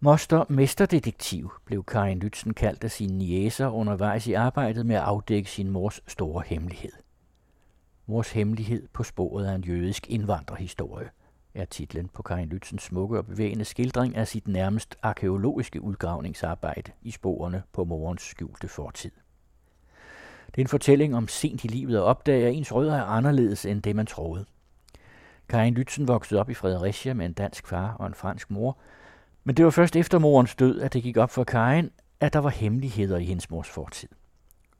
Moster Mesterdetektiv blev Karin Lytzen kaldt af sine niæser undervejs i arbejdet med at afdække sin mors store hemmelighed. Mors hemmelighed på sporet af en jødisk indvandrerhistorie er titlen på Karin Lytzens smukke og bevægende skildring af sit nærmest arkeologiske udgravningsarbejde i sporene på morens skjulte fortid. Det er en fortælling om sent i livet at opdage, at ens rødder er anderledes end det, man troede. Karin Lytzen voksede op i Fredericia med en dansk far og en fransk mor, men det var først efter morens død, at det gik op for Karin, at der var hemmeligheder i hendes mors fortid.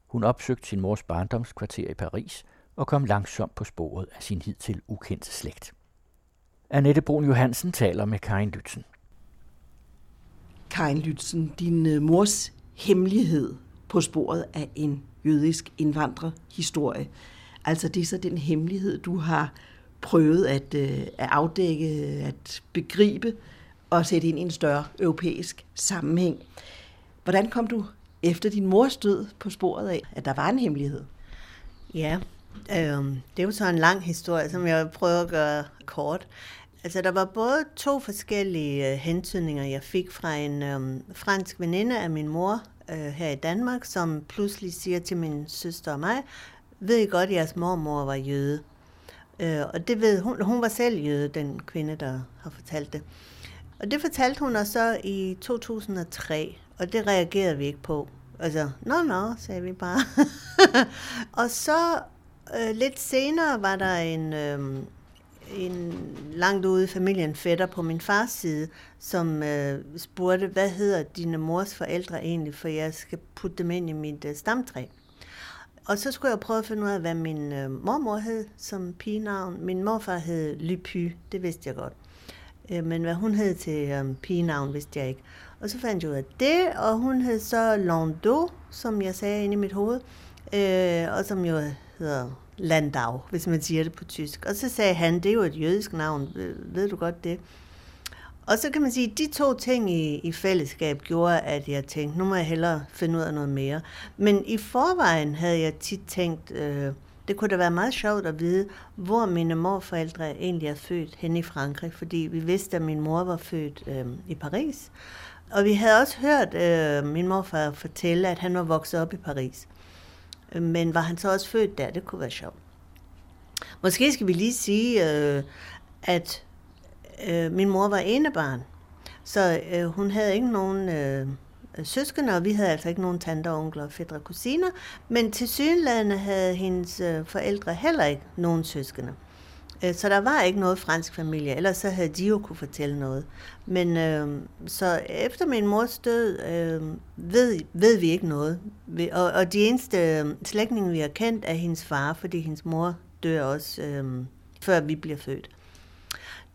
Hun opsøgte sin mors barndomskvarter i Paris og kom langsomt på sporet af sin hidtil ukendte slægt. Annette Brun Johansen taler med Karin Lytzen. Karin Lytzen, din øh, mors hemmelighed på sporet af en jødisk indvandrerhistorie. Altså det er så den hemmelighed, du har prøvet at, øh, at afdække, at begribe og sætte ind i en større europæisk sammenhæng. Hvordan kom du efter din mors død på sporet af, at der var en hemmelighed? Ja, øh, det er jo så en lang historie, som jeg prøver at gøre kort. Altså, der var både to forskellige øh, hentydninger, jeg fik fra en øh, fransk veninde af min mor øh, her i Danmark, som pludselig siger til min søster og mig, ved I godt, at jeres mormor var jøde? Øh, og det ved hun, hun var selv jøde, den kvinde, der har fortalt det. Og det fortalte hun os så i 2003, og det reagerede vi ikke på. Altså, nå, nå, sagde vi bare. og så øh, lidt senere var der en, øh, en langt ude i familien fætter på min fars side, som øh, spurgte, hvad hedder dine mors forældre egentlig, for jeg skal putte dem ind i mit øh, stamtræ. Og så skulle jeg prøve at finde ud af, hvad min øh, mormor hed som pigenavn. Min morfar hed Lypy, det vidste jeg godt. Øh, men hvad hun hed til um, pigenavn, vidste jeg ikke. Og så fandt jeg ud af det, og hun hed så Landau, som jeg sagde inde i mit hoved, øh, og som jo hedder Landau, hvis man siger det på tysk. Og så sagde han, det er jo et jødisk navn, ved du godt det? Og så kan man sige, at de to ting i, i fællesskab gjorde, at jeg tænkte, nu må jeg hellere finde ud af noget mere. Men i forvejen havde jeg tit tænkt, øh, det kunne da være meget sjovt at vide, hvor mine morforældre egentlig er født hen i Frankrig, fordi vi vidste, at min mor var født øh, i Paris. Og vi havde også hørt øh, min morfar fortælle, at han var vokset op i Paris. Men var han så også født der? Det kunne være sjovt. Måske skal vi lige sige, øh, at øh, min mor var enebarn, så øh, hun havde ikke nogen øh, Øh, søskende, og vi havde altså ikke nogen tanter, onkler, fædre og kusiner, men til synlædende havde hendes øh, forældre heller ikke nogen søskende. Øh, så der var ikke noget fransk familie, ellers så havde de jo kunne fortælle noget. Men øh, så efter min mors død øh, ved, ved vi ikke noget. Og, og de eneste slægtninge, vi har kendt, er hendes far, fordi hendes mor dør også, øh, før vi bliver født.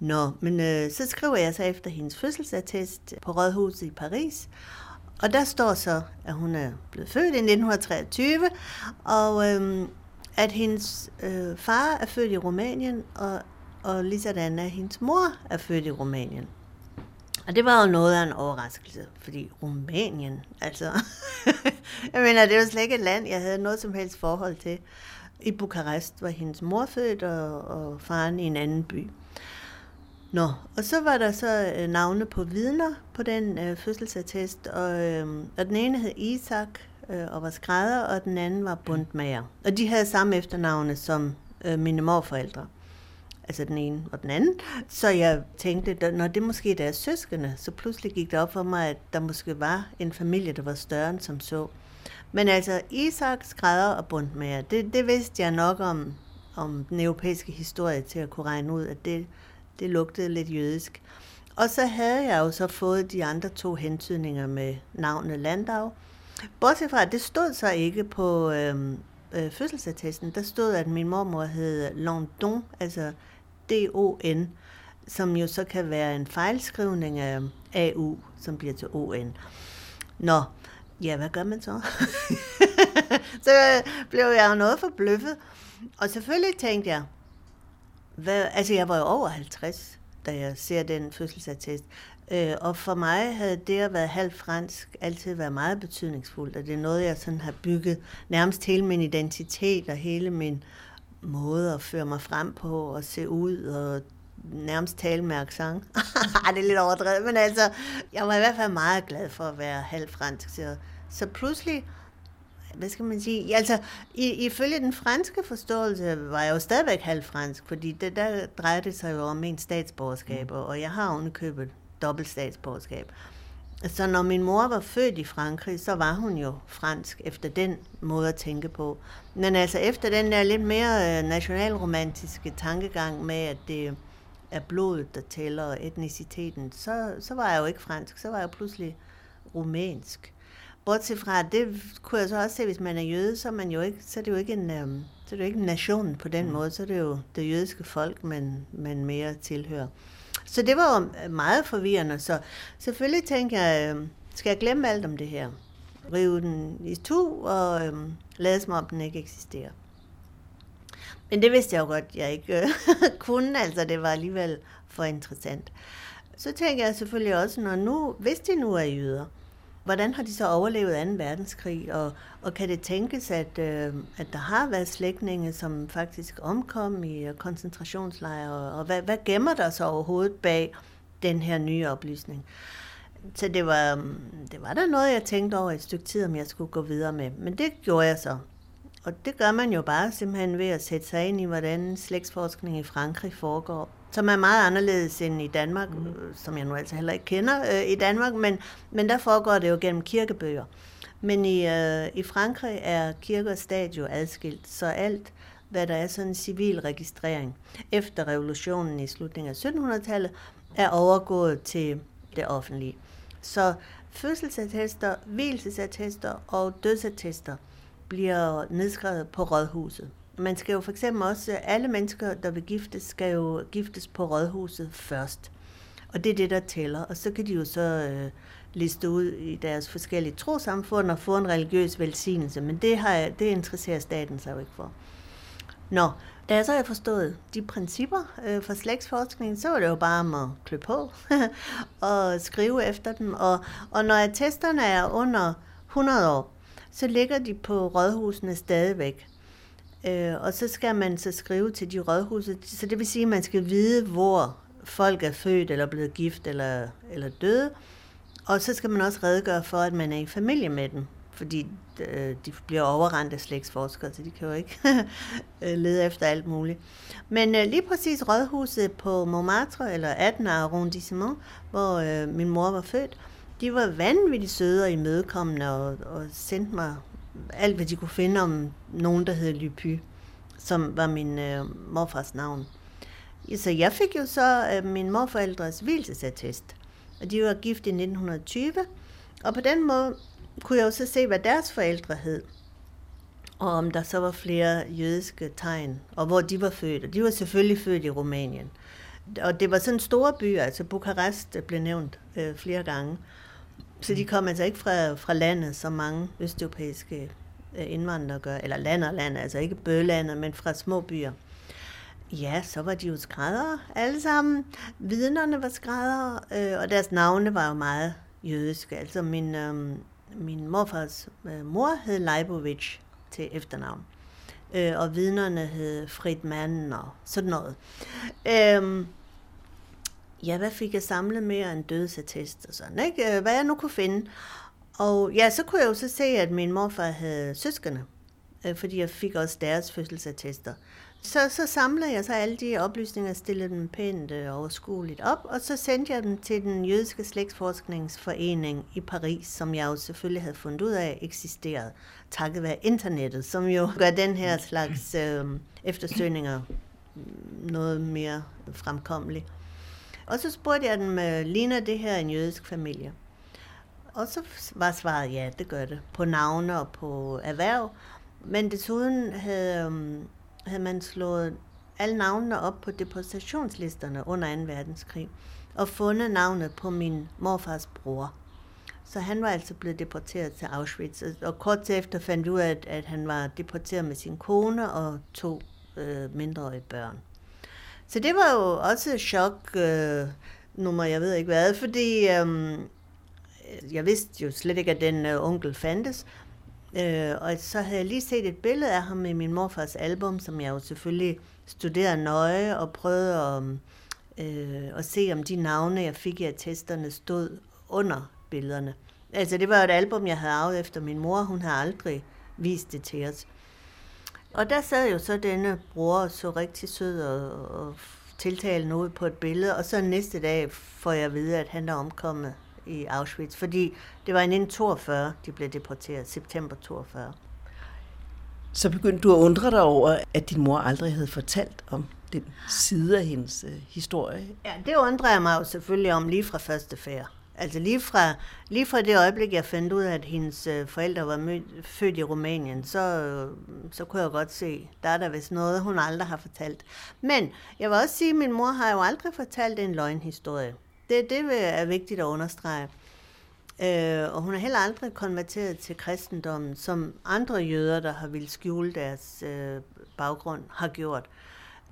Nå, men øh, så skriver jeg så efter hendes fødselsattest på Rådhuset i Paris, og der står så, at hun er blevet født i 1923, og øhm, at hendes øh, far er født i Rumænien, og, og ligesådan er hendes mor er født i Rumænien. Og det var jo noget af en overraskelse, fordi Rumænien, altså, jeg mener, det var slet ikke et land, jeg havde noget som helst forhold til. I Bukarest var hendes mor født, og, og faren i en anden by. Nå, og så var der så øh, navne på vidner på den øh, fødselsattest, og, øh, og den ene hed Isak, øh, og var skrædder, og den anden var bundmager. Og de havde samme efternavne som øh, mine morforældre. Altså den ene og den anden. Så jeg tænkte, at når det måske er deres søskende, så pludselig gik det op for mig, at der måske var en familie, der var større end som så. Men altså, Isak, skrædder og bundmager, det, det vidste jeg nok om, om den europæiske historie til at kunne regne ud, at det, det lugtede lidt jødisk. Og så havde jeg jo så fået de andre to hentydninger med navnet Landau, Bortset fra, at det stod så ikke på øh, øh, fødselsattesten. Der stod, at min mormor hed London, altså D-O-N, som jo så kan være en fejlskrivning af AU, som bliver til O-N. Nå, ja, hvad gør man så? så blev jeg jo noget forbløffet. Og selvfølgelig tænkte jeg, hvad, altså jeg var jo over 50, da jeg ser den fødselsattest. Øh, og for mig havde det at være halv fransk altid været meget betydningsfuldt, og det er noget, jeg sådan har bygget nærmest hele min identitet og hele min måde at føre mig frem på og se ud og nærmest tale med accent. det er lidt overdrevet, men altså, jeg var i hvert fald meget glad for at være halv fransk. Så, så pludselig, hvad skal man sige, altså, i, ifølge den franske forståelse var jeg jo stadigvæk halv fransk, fordi det der drejede det sig jo om min statsborgerskab, mm. og jeg har underkøbet dobbelt statsborgerskab. Så når min mor var født i Frankrig, så var hun jo fransk efter den måde at tænke på. Men altså efter den der lidt mere øh, nationalromantiske tankegang med, at det er blodet, der tæller, og etniciteten, så, så var jeg jo ikke fransk, så var jeg pludselig rumænsk. Bortset fra, det kunne jeg så også se, hvis man er jøde, så er, man jo ikke, så er det jo ikke en, øhm, så er det jo ikke en nation på den mm. måde, så er det jo det jødiske folk, man, man mere tilhører. Så det var jo meget forvirrende, så selvfølgelig tænker jeg, øhm, skal jeg glemme alt om det her? Rive den i to og øhm, lade som om den ikke eksisterer. Men det vidste jeg jo godt, jeg ikke øh, kunne, altså det var alligevel for interessant. Så tænker jeg selvfølgelig også, når nu, hvis de nu er jøder, hvordan har de så overlevet 2. verdenskrig, og, og kan det tænkes, at, øh, at der har været slægtninge, som faktisk omkom i øh, koncentrationslejre, og, og hvad, hvad gemmer der så overhovedet bag den her nye oplysning? Så det var, øh, det var der noget, jeg tænkte over et stykke tid, om jeg skulle gå videre med. Men det gjorde jeg så. Og det gør man jo bare simpelthen ved at sætte sig ind i, hvordan slægtsforskning i Frankrig foregår. Som er meget anderledes end i Danmark, mm. som jeg nu altså heller ikke kender øh, i Danmark, men, men der foregår det jo gennem kirkebøger. Men i, øh, i Frankrig er kirke og stat jo adskilt, så alt, hvad der er sådan en civil registrering efter revolutionen i slutningen af 1700-tallet, er overgået til det offentlige. Så fødselsattester, hvielsesattester og dødsattester – bliver nedskrevet på rådhuset. Man skal jo for eksempel også, alle mennesker, der vil giftes, skal jo giftes på rådhuset først. Og det er det, der tæller. Og så kan de jo så øh, liste ud i deres forskellige trosamfund og få en religiøs velsignelse. Men det, har jeg, det interesserer staten sig jo ikke for. Nå, da jeg så har forstået de principper øh, for slægtsforskning, så var det jo bare om at klø på og skrive efter dem. Og, og når attesterne er under 100 år, så ligger de på rådhusene stadigvæk. Øh, og så skal man så skrive til de rådhuse, så det vil sige, at man skal vide, hvor folk er født, eller blevet gift, eller, eller døde. Og så skal man også redegøre for, at man er i familie med dem, fordi øh, de bliver overrendt af slægtsforskere, så de kan jo ikke øh, lede efter alt muligt. Men øh, lige præcis rådhuset på Montmartre, eller 18. arrondissement, hvor øh, min mor var født, de var vanvittigt søde og imødekommende og, og sendte mig alt, hvad de kunne finde om nogen, der hed Lypy, som var min øh, morfars navn. Så jeg fik jo så øh, min morforældres hvilsesattest, og de var gift i 1920, og på den måde kunne jeg jo så se, hvad deres forældre hed, og om der så var flere jødiske tegn, og hvor de var født. Og de var selvfølgelig født i Rumænien. Og det var sådan en store by, altså Bukarest blev nævnt øh, flere gange. Så de kom altså ikke fra, fra landet, som mange østeuropæiske øh, indvandrere gør, eller land og land, altså ikke bølandet, men fra små byer. Ja, så var de jo skræddere alle sammen. Vidnerne var skræddere, øh, og deres navne var jo meget jødiske. Altså min, øh, min morfars øh, mor hed Leibovich til efternavn, øh, og vidnerne hed Fridman og sådan noget. Øh, ja, hvad fik jeg samlet mere end dødsattest og sådan, ikke? Øh, hvad jeg nu kunne finde. Og ja, så kunne jeg jo så se, at min morfar havde søskende, øh, fordi jeg fik også deres fødselsattester. Så, så samlede jeg så alle de oplysninger, stillede dem pænt og overskueligt op, og så sendte jeg dem til den jødiske slægtsforskningsforening i Paris, som jeg jo selvfølgelig havde fundet ud af eksisterede, takket være internettet, som jo gør den her slags øh, eftersøgninger mm, noget mere fremkommelig. Og så spurgte jeg dem, ligner det her en jødisk familie? Og så var svaret, ja, det gør det. På navne og på erhverv. Men desuden havde, øhm, havde man slået alle navnene op på deportationslisterne under 2. verdenskrig, og fundet navnet på min morfars bror. Så han var altså blevet deporteret til Auschwitz, og kort efter fandt ud af, at, at han var deporteret med sin kone og to øh, mindreårige børn. Så det var jo også et chok, øh, nummer jeg ved ikke hvad, fordi øh, jeg vidste jo slet ikke, at den øh, onkel fandtes. Øh, og så havde jeg lige set et billede af ham i min morfars album, som jeg jo selvfølgelig studerede nøje og prøvede at øhm, øh, og se, om de navne, jeg fik i attesterne, stod under billederne. Altså, det var jo et album, jeg havde arvet efter min mor. Hun har aldrig vist det til os. Og der sad jo så denne bror så rigtig sød og, og tiltalende ud på et billede, og så næste dag får jeg at vide, at han er omkommet i Auschwitz, fordi det var i 1942, de blev deporteret, september 42. Så begyndte du at undre dig over, at din mor aldrig havde fortalt om den side af hendes øh, historie. Ja, det undrer jeg mig jo selvfølgelig om lige fra første færd. Altså lige fra, lige fra det øjeblik, jeg fandt ud af, at hendes øh, forældre var mød, født i Rumænien, så, øh, så kunne jeg godt se, der er der vist noget, hun aldrig har fortalt. Men jeg vil også sige, at min mor har jo aldrig fortalt en løgnhistorie. Det, det er vigtigt at understrege. Øh, og hun har heller aldrig konverteret til kristendommen, som andre jøder, der har ville skjule deres øh, baggrund, har gjort.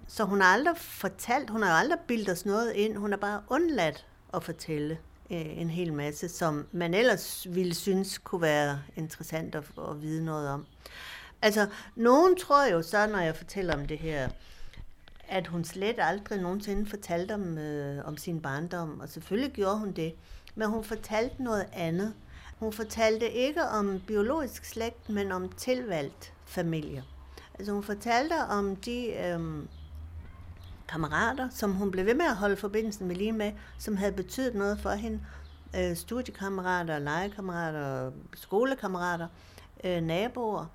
Så hun har aldrig fortalt, hun har aldrig bildet os noget ind, hun har bare undladt at fortælle øh, en hel masse, som man ellers ville synes kunne være interessant at, at vide noget om. Altså, nogen tror jo så, når jeg fortæller om det her, at hun slet aldrig nogensinde fortalte om, øh, om sin barndom, og selvfølgelig gjorde hun det, men hun fortalte noget andet. Hun fortalte ikke om biologisk slægt, men om tilvalgt familie. Altså hun fortalte om de øh, kammerater, som hun blev ved med at holde forbindelsen med lige med, som havde betydet noget for hende. Øh, studiekammerater, legekammerater, skolekammerater, øh, naboer.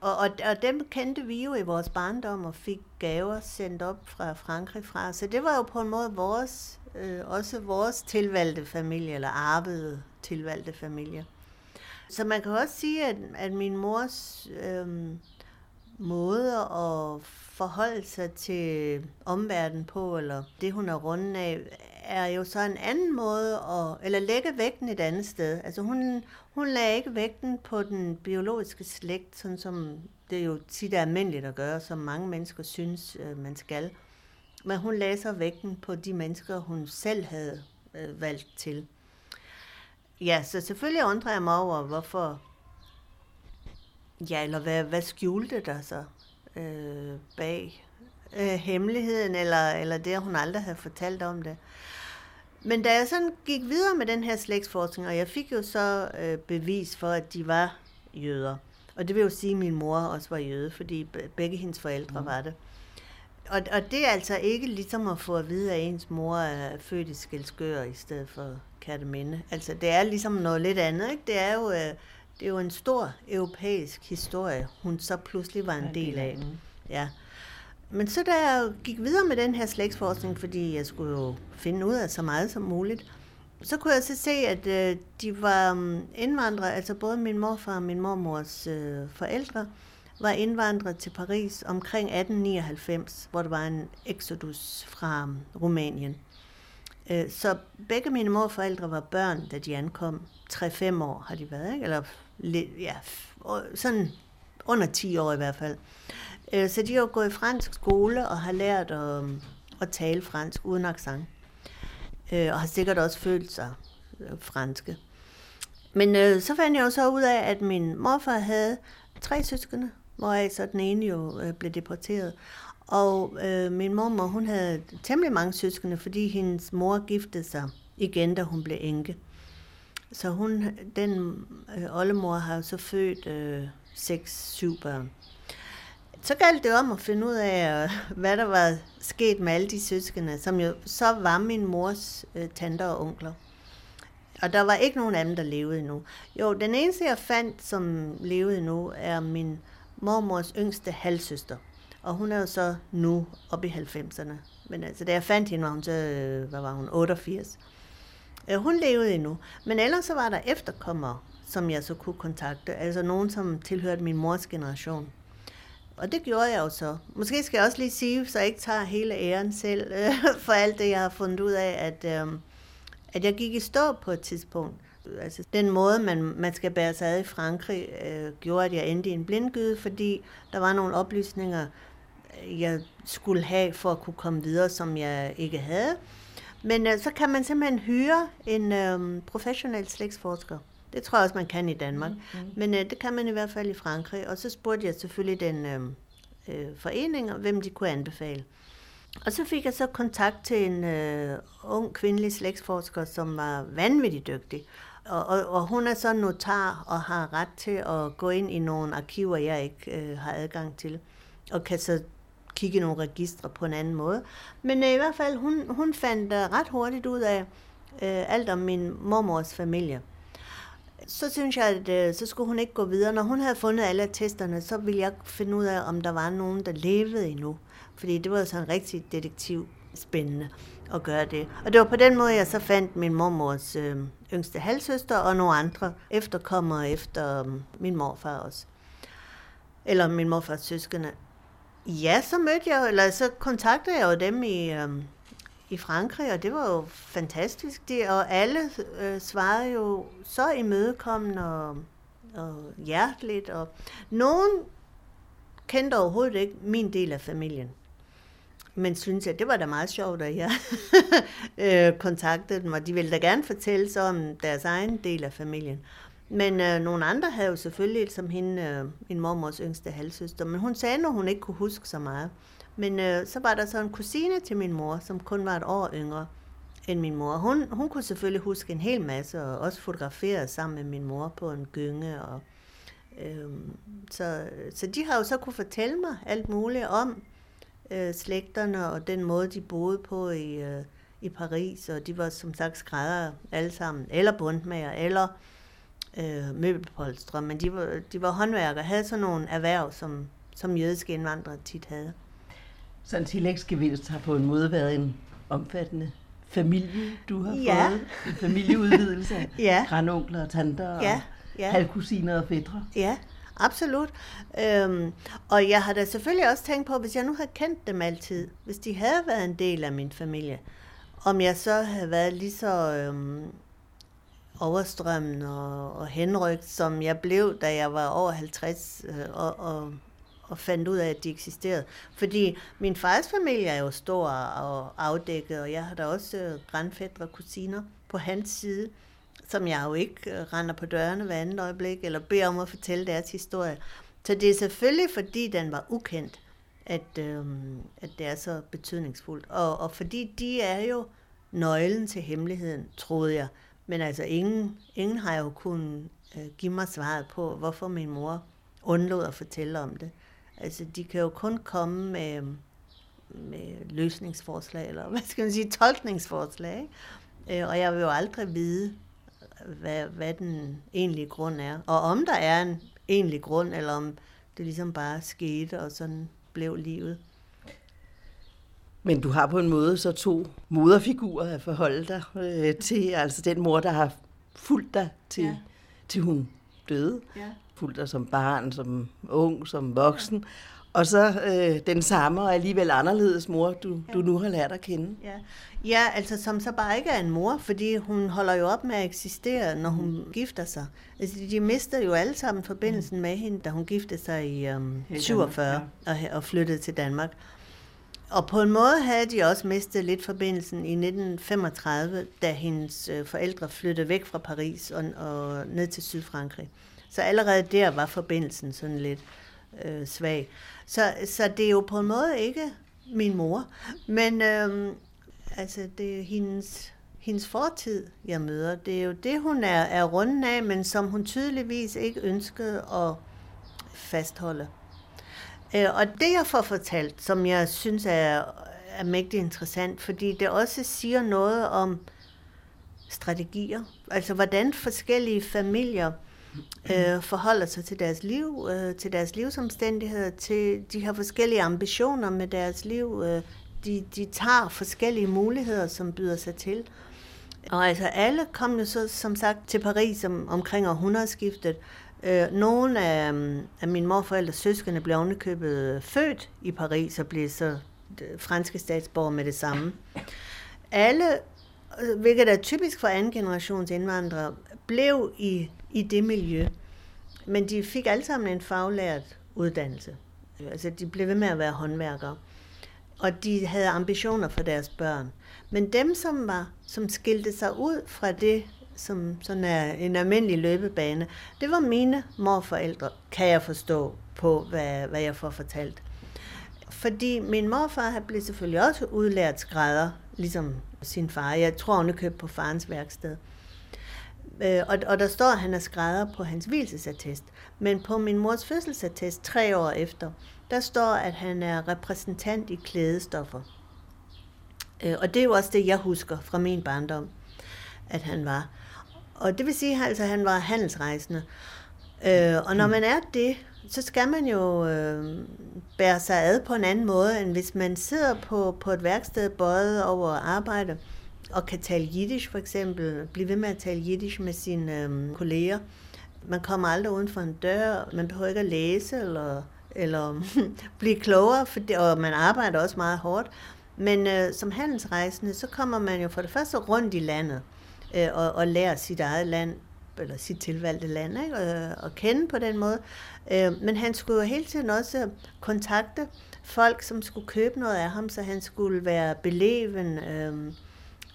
Og, og, og dem kendte vi jo i vores barndom og fik gaver sendt op fra Frankrig fra. Så det var jo på en måde vores, øh, også vores tilvalgte familie, eller arvede tilvalgte familie. Så man kan også sige, at, at min mors øh, måde at forholde sig til omverdenen på, eller det hun er rundt af, er jo så en anden måde, at, eller lægge vægten et andet sted. Altså hun, hun lagde ikke vægten på den biologiske slægt, sådan som det jo tit er almindeligt at gøre, som mange mennesker synes, øh, man skal. Men hun lagde så vægten på de mennesker, hun selv havde øh, valgt til. Ja, så selvfølgelig undrer jeg mig over, hvorfor... Ja, eller hvad, hvad skjulte der så øh, bag øh, hemmeligheden, eller, eller det, at hun aldrig havde fortalt om det. Men da jeg sådan gik videre med den her slægtsforskning, og jeg fik jo så øh, bevis for, at de var jøder, og det vil jo sige, at min mor også var jøde, fordi begge hendes forældre mm. var det. Og, og det er altså ikke ligesom at få at vide, at ens mor er født i Skelskør i stedet for Katteminde. Altså det er ligesom noget lidt andet. Ikke? Det, er jo, øh, det er jo en stor europæisk historie, hun så pludselig var en del af. Ja. Men så da jeg gik videre med den her slægtsforskning, fordi jeg skulle jo finde ud af så meget som muligt, så kunne jeg så se, at øh, de var um, indvandrere, altså både min morfar og min mormors øh, forældre, var indvandret til Paris omkring 1899, hvor der var en exodus fra um, Rumænien. Øh, så begge mine morforældre var børn, da de ankom. 3-5 år har de været, ikke? eller lidt, ja, sådan under 10 år i hvert fald. Øh, så de har gået i fransk skole og har lært at, øhm, at tale fransk uden accent. Øh, og har sikkert også følt sig øh, franske. Men øh, så fandt jeg jo så ud af, at min morfar havde tre søskende, hvor så den ene jo øh, blev deporteret. Og øh, min mormor, hun havde temmelig mange søskende, fordi hendes mor giftede sig igen, da hun blev enke. Så hun, den øh, oldemor har så født øh, seks, syv børn så galt det om at finde ud af, øh, hvad der var sket med alle de søskende, som jo så var min mors øh, tanter og onkler. Og der var ikke nogen af dem, der levede endnu. Jo, den eneste, jeg fandt, som levede endnu, er min mormors yngste halvsøster. Og hun er jo så nu oppe i 90'erne. Men altså, da jeg fandt hende, var hun så, øh, hvad var hun, 88. Øh, hun levede endnu. Men ellers så var der efterkommere, som jeg så kunne kontakte. Altså nogen, som tilhørte min mors generation. Og det gjorde jeg jo så. Måske skal jeg også lige sige, så jeg ikke tager hele æren selv øh, for alt det, jeg har fundet ud af, at, øh, at jeg gik i stå på et tidspunkt. Altså, den måde, man, man skal bære sig ad i Frankrig, øh, gjorde, at jeg endte i en blindgyde, fordi der var nogle oplysninger, jeg skulle have for at kunne komme videre, som jeg ikke havde. Men øh, så kan man simpelthen hyre en øh, professionel slægtsforsker det tror jeg også, man kan i Danmark. Mm-hmm. Men øh, det kan man i hvert fald i Frankrig. Og så spurgte jeg selvfølgelig den øh, øh, forening, hvem de kunne anbefale. Og så fik jeg så kontakt til en øh, ung kvindelig slægtsforsker, som var vanvittigt dygtig. Og, og, og hun er så notar og har ret til at gå ind i nogle arkiver, jeg ikke øh, har adgang til. Og kan så kigge i nogle registre på en anden måde. Men øh, i hvert fald, hun, hun fandt øh, ret hurtigt ud af øh, alt om min mormors familie. Så synes jeg, at øh, så skulle hun ikke gå videre. Når hun havde fundet alle testerne, så ville jeg finde ud af, om der var nogen, der levede endnu. Fordi det var sådan rigtig detektiv spændende at gøre det. Og det var på den måde, jeg så fandt min mormors øh, yngste halvsøster og nogle andre efterkommere efter øh, min morfar også. Eller min morfars søskende. Ja, så mødte jeg, eller så kontaktede jeg jo dem i, øhm, i Frankrig, og det var jo fantastisk. De, og alle øh, svarede jo så imødekommende og, og hjerteligt. Og nogen kendte overhovedet ikke min del af familien. Men synes jeg, det var da meget sjovt, at jeg øh, kontaktede dem, og de ville da gerne fortælle så om deres egen del af familien. Men øh, nogle andre havde jo selvfølgelig, som hende, øh, min mormors yngste halvsøster, men hun sagde, at hun ikke kunne huske så meget. Men øh, så var der så en kusine til min mor, som kun var et år yngre end min mor. Hun, hun kunne selvfølgelig huske en hel masse, og også fotografere sammen med min mor på en gynge. Og, øh, så, så de har jo så kunne fortælle mig alt muligt om øh, slægterne og den måde, de boede på i, øh, i Paris. Og de var som sagt skrædder alle sammen, eller bundmager, eller øh, møbelpolstre. Men de var, de var håndværkere, havde sådan nogle erhverv, som, som jødiske indvandrere tit havde. Så en tillægsgevinst har på en måde været en omfattende familie, du har Ja. fået. En familieudvidelse af Ja. grandonkler og tanter Ja, og ja. halvkusiner og fædre. Ja, absolut. Øhm, og jeg har da selvfølgelig også tænkt på, hvis jeg nu havde kendt dem altid, hvis de havde været en del af min familie, om jeg så havde været lige så øhm, overstrømmen og, og henrygt, som jeg blev, da jeg var over 50 øh, og, og, og fandt ud af, at de eksisterede. Fordi min fars familie er jo stor og afdækket, og jeg har da også øh, grandfædre og kusiner på hans side, som jeg jo ikke øh, render på dørene hver andet øjeblik, eller beder om at fortælle deres historie. Så det er selvfølgelig, fordi den var ukendt, at, øh, at det er så betydningsfuldt. Og, og fordi de er jo nøglen til hemmeligheden, troede jeg. Men altså, ingen, ingen har jo kunnet øh, give mig svaret på, hvorfor min mor undlod at fortælle om det. Altså, de kan jo kun komme med, med løsningsforslag, eller hvad skal man sige, tolkningsforslag. Ikke? Øh, og jeg vil jo aldrig vide, hvad, hvad den egentlige grund er. Og om der er en egentlig grund, eller om det ligesom bare skete, og sådan blev livet. Men du har på en måde så to moderfigurer at forholde dig øh, til. Altså den mor, der har fulgt dig til, ja. Ja. til hun døde. Ja. Fulgt dig som barn, som ung, som voksen. Ja. Og så øh, den samme og alligevel anderledes mor, du, ja. du nu har lært at kende. Ja. ja, altså som så bare ikke er en mor, fordi hun holder jo op med at eksistere, når hun mm. gifter sig. Altså de mister jo alle sammen forbindelsen med hende, da hun giftede sig i i 47 Danmark, og, og flyttede til Danmark. Og på en måde havde de også mistet lidt forbindelsen i 1935, da hendes øh, forældre flyttede væk fra Paris og, og ned til Sydfrankrig. Så allerede der var forbindelsen sådan lidt øh, svag. Så, så det er jo på en måde ikke min mor, men øh, altså det er hendes, hendes fortid, jeg møder. Det er jo det, hun er, er runden af, men som hun tydeligvis ikke ønskede at fastholde. Øh, og det jeg får fortalt, som jeg synes er, er mægtig interessant, fordi det også siger noget om strategier. Altså hvordan forskellige familier øh, forholder sig til deres liv, øh, til deres livsomstændigheder, til de har forskellige ambitioner med deres liv. Øh, de, de tager forskellige muligheder, som byder sig til. Og altså alle kom jo så som sagt til Paris om, omkring århundredeskiftet. Øh, nogle af, af mine morforældres søskende blev ovenikøbet født i Paris og blev så øh, franske statsborger med det samme. Alle, øh, hvilket er typisk for anden generations indvandrere, blev i, i det miljø. Men de fik alle sammen en faglært uddannelse. Altså de blev ved med at være håndværkere. Og de havde ambitioner for deres børn. Men dem, som var, som skilte sig ud fra det, som sådan er en almindelig løbebane, det var mine morforældre, kan jeg forstå på, hvad, hvad jeg får fortalt. Fordi min morfar han blev selvfølgelig også udlært skrædder, ligesom sin far. Jeg tror, hun købte på farens værksted. Øh, og, og der står, at han er skrædder på hans hvilsesattest. Men på min mors fødselsattest, tre år efter, der står, at han er repræsentant i klædestoffer. Øh, og det er jo også det, jeg husker fra min barndom, at han var. Og det vil sige, altså, at han var handelsrejsende. Øh, og når man er det, så skal man jo øh, bære sig ad på en anden måde, end hvis man sidder på, på et værksted bøjet over arbejde, og kan tale jiddisch for eksempel, blive ved med at tale jiddisch med sine øh, kolleger. Man kommer aldrig uden for en dør, man behøver ikke at læse eller, eller blive klogere, for det, og man arbejder også meget hårdt. Men øh, som handelsrejsende, så kommer man jo for det første rundt i landet øh, og, og lærer sit eget land eller sit tilvalgte land, ikke? Og, og kende på den måde. Øh, men han skulle jo hele tiden også kontakte folk, som skulle købe noget af ham, så han skulle være beleven, øh,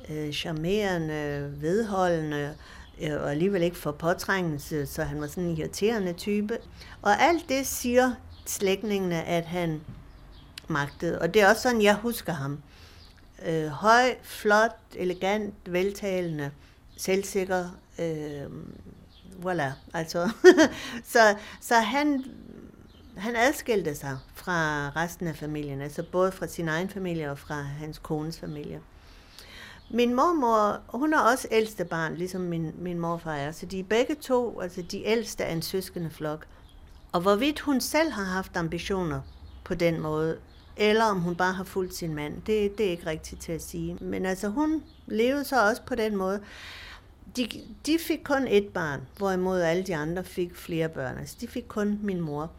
øh, charmerende, vedholdende, øh, og alligevel ikke for påtrængelse, så han var sådan en irriterende type. Og alt det siger slægtningene, at han magtede. Og det er også sådan, jeg husker ham. Øh, høj, flot, elegant, veltalende, selvsikker. Øh, voilà, altså. så, så han, han adskilte sig fra resten af familien, altså både fra sin egen familie og fra hans kones familie. Min mormor, hun er også ældste barn, ligesom min, min morfar er, så de er begge to, altså de ældste af en søskende flok. Og hvorvidt hun selv har haft ambitioner på den måde, eller om hun bare har fulgt sin mand, det, det er ikke rigtigt til at sige. Men altså hun levede så også på den måde. De, de fik kun et barn, hvorimod alle de andre fik flere børn. Altså de fik kun min mor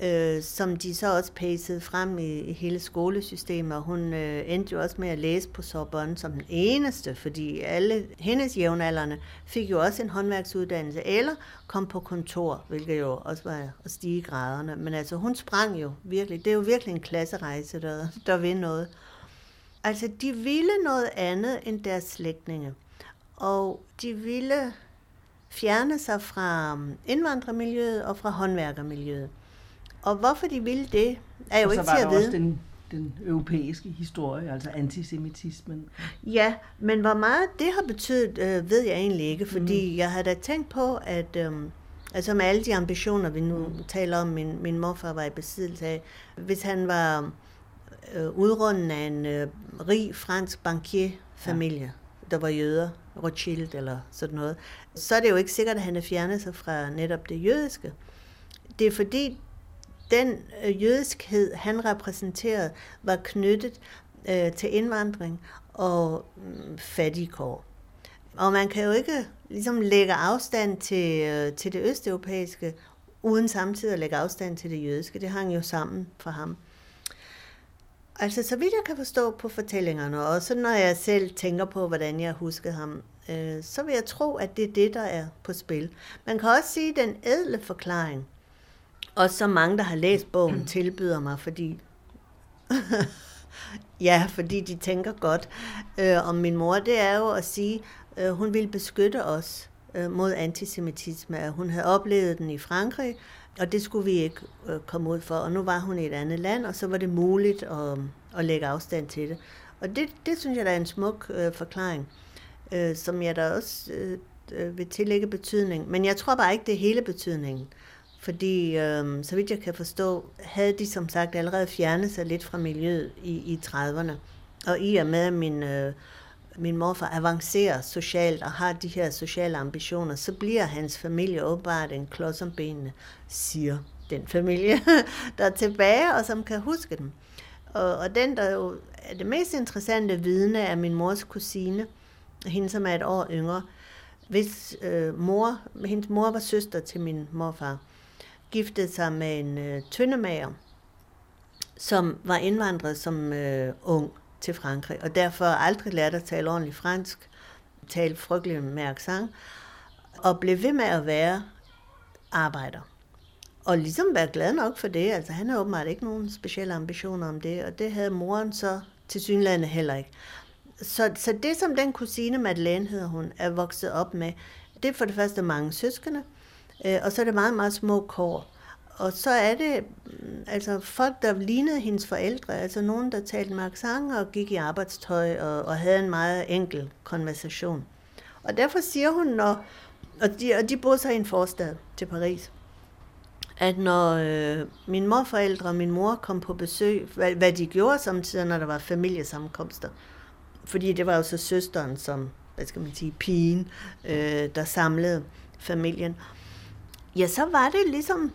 øh, som de så også pacede frem i, i hele skolesystemet, og hun øh, endte jo også med at læse på Sorbonne som den eneste, fordi alle hendes jævnaldrende fik jo også en håndværksuddannelse, eller kom på kontor, hvilket jo også var at stige graderne. Men altså, hun sprang jo virkelig. Det er jo virkelig en klasserejse, der, der vil noget. Altså, de ville noget andet end deres slægtninge. Og de ville fjerne sig fra øhm, indvandrermiljøet og fra håndværkermiljøet. Og hvorfor de ville det, er jo ikke til at vide. Også den, den europæiske historie, altså antisemitismen. Ja, men hvor meget det har betydet, øh, ved jeg egentlig ikke, fordi mm. jeg har da tænkt på, at øh, altså med alle de ambitioner, vi nu mm. taler om, min, min morfar var i besiddelse af, hvis han var øh, udrunden af en øh, rig fransk bankierfamilie, ja. der var jøder, Rothschild eller sådan noget, så er det jo ikke sikkert, at han er fjernet sig fra netop det jødiske. Det er fordi, den øh, jødiskhed, han repræsenterede, var knyttet øh, til indvandring og øh, fattigkår. Og man kan jo ikke ligesom lægge afstand til, øh, til det østeuropæiske, uden samtidig at lægge afstand til det jødiske. Det hang jo sammen for ham. Altså, så vidt jeg kan forstå på fortællingerne, og så når jeg selv tænker på, hvordan jeg huskede ham, øh, så vil jeg tro, at det er det, der er på spil. Man kan også sige, at den ædle forklaring, og så mange, der har læst bogen, tilbyder mig, fordi... ja, fordi de tænker godt øh, om min mor. Det er jo at sige, øh, hun ville beskytte os øh, mod antisemitisme. Hun havde oplevet den i Frankrig, og det skulle vi ikke øh, komme ud for. Og nu var hun i et andet land, og så var det muligt at, at lægge afstand til det. Og det, det synes jeg, der er en smuk øh, forklaring, øh, som jeg da også øh, øh vil tillægge betydning. Men jeg tror bare ikke, det er hele betydningen. Fordi, øh, så vidt jeg kan forstå, havde de som sagt allerede fjernet sig lidt fra miljøet i, i 30'erne. Og i og med, at min, øh, min morfar avancerer socialt og har de her sociale ambitioner, så bliver hans familie åbenbart en klods om benene, siger den familie, der er tilbage og som kan huske dem. Og, og den, der jo er det mest interessante vidne, er min mors kusine, hende som er et år yngre, hvis øh, mor, hendes mor var søster til min morfar giftede sig med en øh, tøndemager, som var indvandret som øh, ung til Frankrig, og derfor aldrig lærte at tale ordentligt fransk, talte frygtelig med accent, og blev ved med at være arbejder. Og ligesom være glad nok for det, altså han havde åbenbart ikke nogen specielle ambitioner om det, og det havde moren så til synlande heller ikke. Så, så det, som den kusine Madeleine hedder hun, er vokset op med, det er for det første mange søskende, Øh, og så er det meget, meget små kår. og så er det mm, altså folk, der lignede hendes forældre, altså nogen, der talte med accent og gik i arbejdstøj og, og havde en meget enkel konversation. Og derfor siger hun, når, og de, og de boede så i en forstad til Paris, at når øh, min morforældre og min mor kom på besøg, hvad, hvad de gjorde samtidig, når der var familiesammenkomster, fordi det var jo så søsteren som, hvad skal man sige, pigen, øh, der samlede familien, ja, så var det ligesom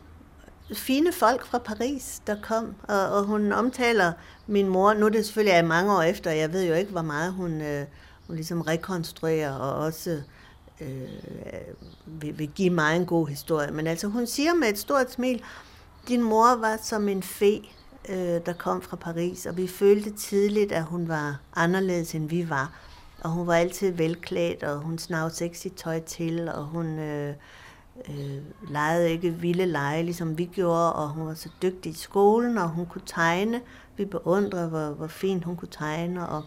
fine folk fra Paris, der kom, og, og hun omtaler min mor, nu er det selvfølgelig er mange år efter, jeg ved jo ikke, hvor meget hun, øh, hun ligesom rekonstruerer, og også øh, vil, vil give mig en god historie. Men altså, hun siger med et stort smil, din mor var som en fe, øh, der kom fra Paris, og vi følte tidligt, at hun var anderledes, end vi var. Og hun var altid velklædt, og hun snavede sexy tøj til, og hun... Øh, øh, legede ikke vilde lege, ligesom vi gjorde, og hun var så dygtig i skolen, og hun kunne tegne. Vi beundrede, hvor, hvor fint hun kunne tegne, og,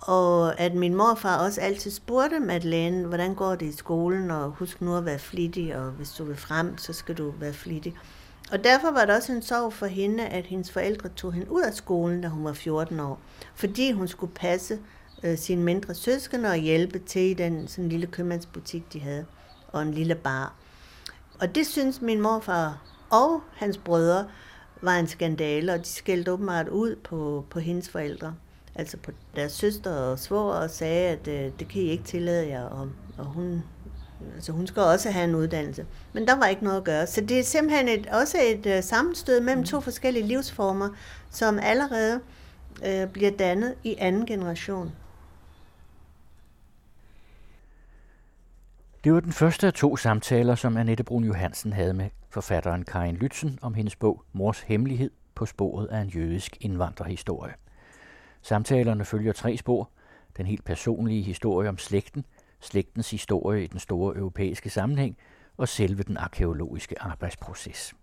og at min morfar også altid spurgte Madeleine, hvordan går det i skolen, og husk nu at være flittig, og hvis du vil frem, så skal du være flittig. Og derfor var det også en sorg for hende, at hendes forældre tog hende ud af skolen, da hun var 14 år, fordi hun skulle passe øh, sine mindre søskende og hjælpe til i den sådan lille købmandsbutik, de havde, og en lille bar. Og det synes min morfar og hans brødre var en skandale, og de skældte åbenbart ud på, på hendes forældre. Altså på deres søster og svor og sagde, at øh, det kan I ikke tillade jer, og, og hun, altså hun skal også have en uddannelse. Men der var ikke noget at gøre. Så det er simpelthen et, også et øh, sammenstød mellem to forskellige livsformer, som allerede øh, bliver dannet i anden generation. Det var den første af to samtaler, som Annette Brun Johansen havde med forfatteren Karin Lytzen om hendes bog Mors Hemmelighed på sporet af en jødisk indvandrerhistorie. Samtalerne følger tre spor. Den helt personlige historie om slægten, slægtens historie i den store europæiske sammenhæng og selve den arkeologiske arbejdsproces.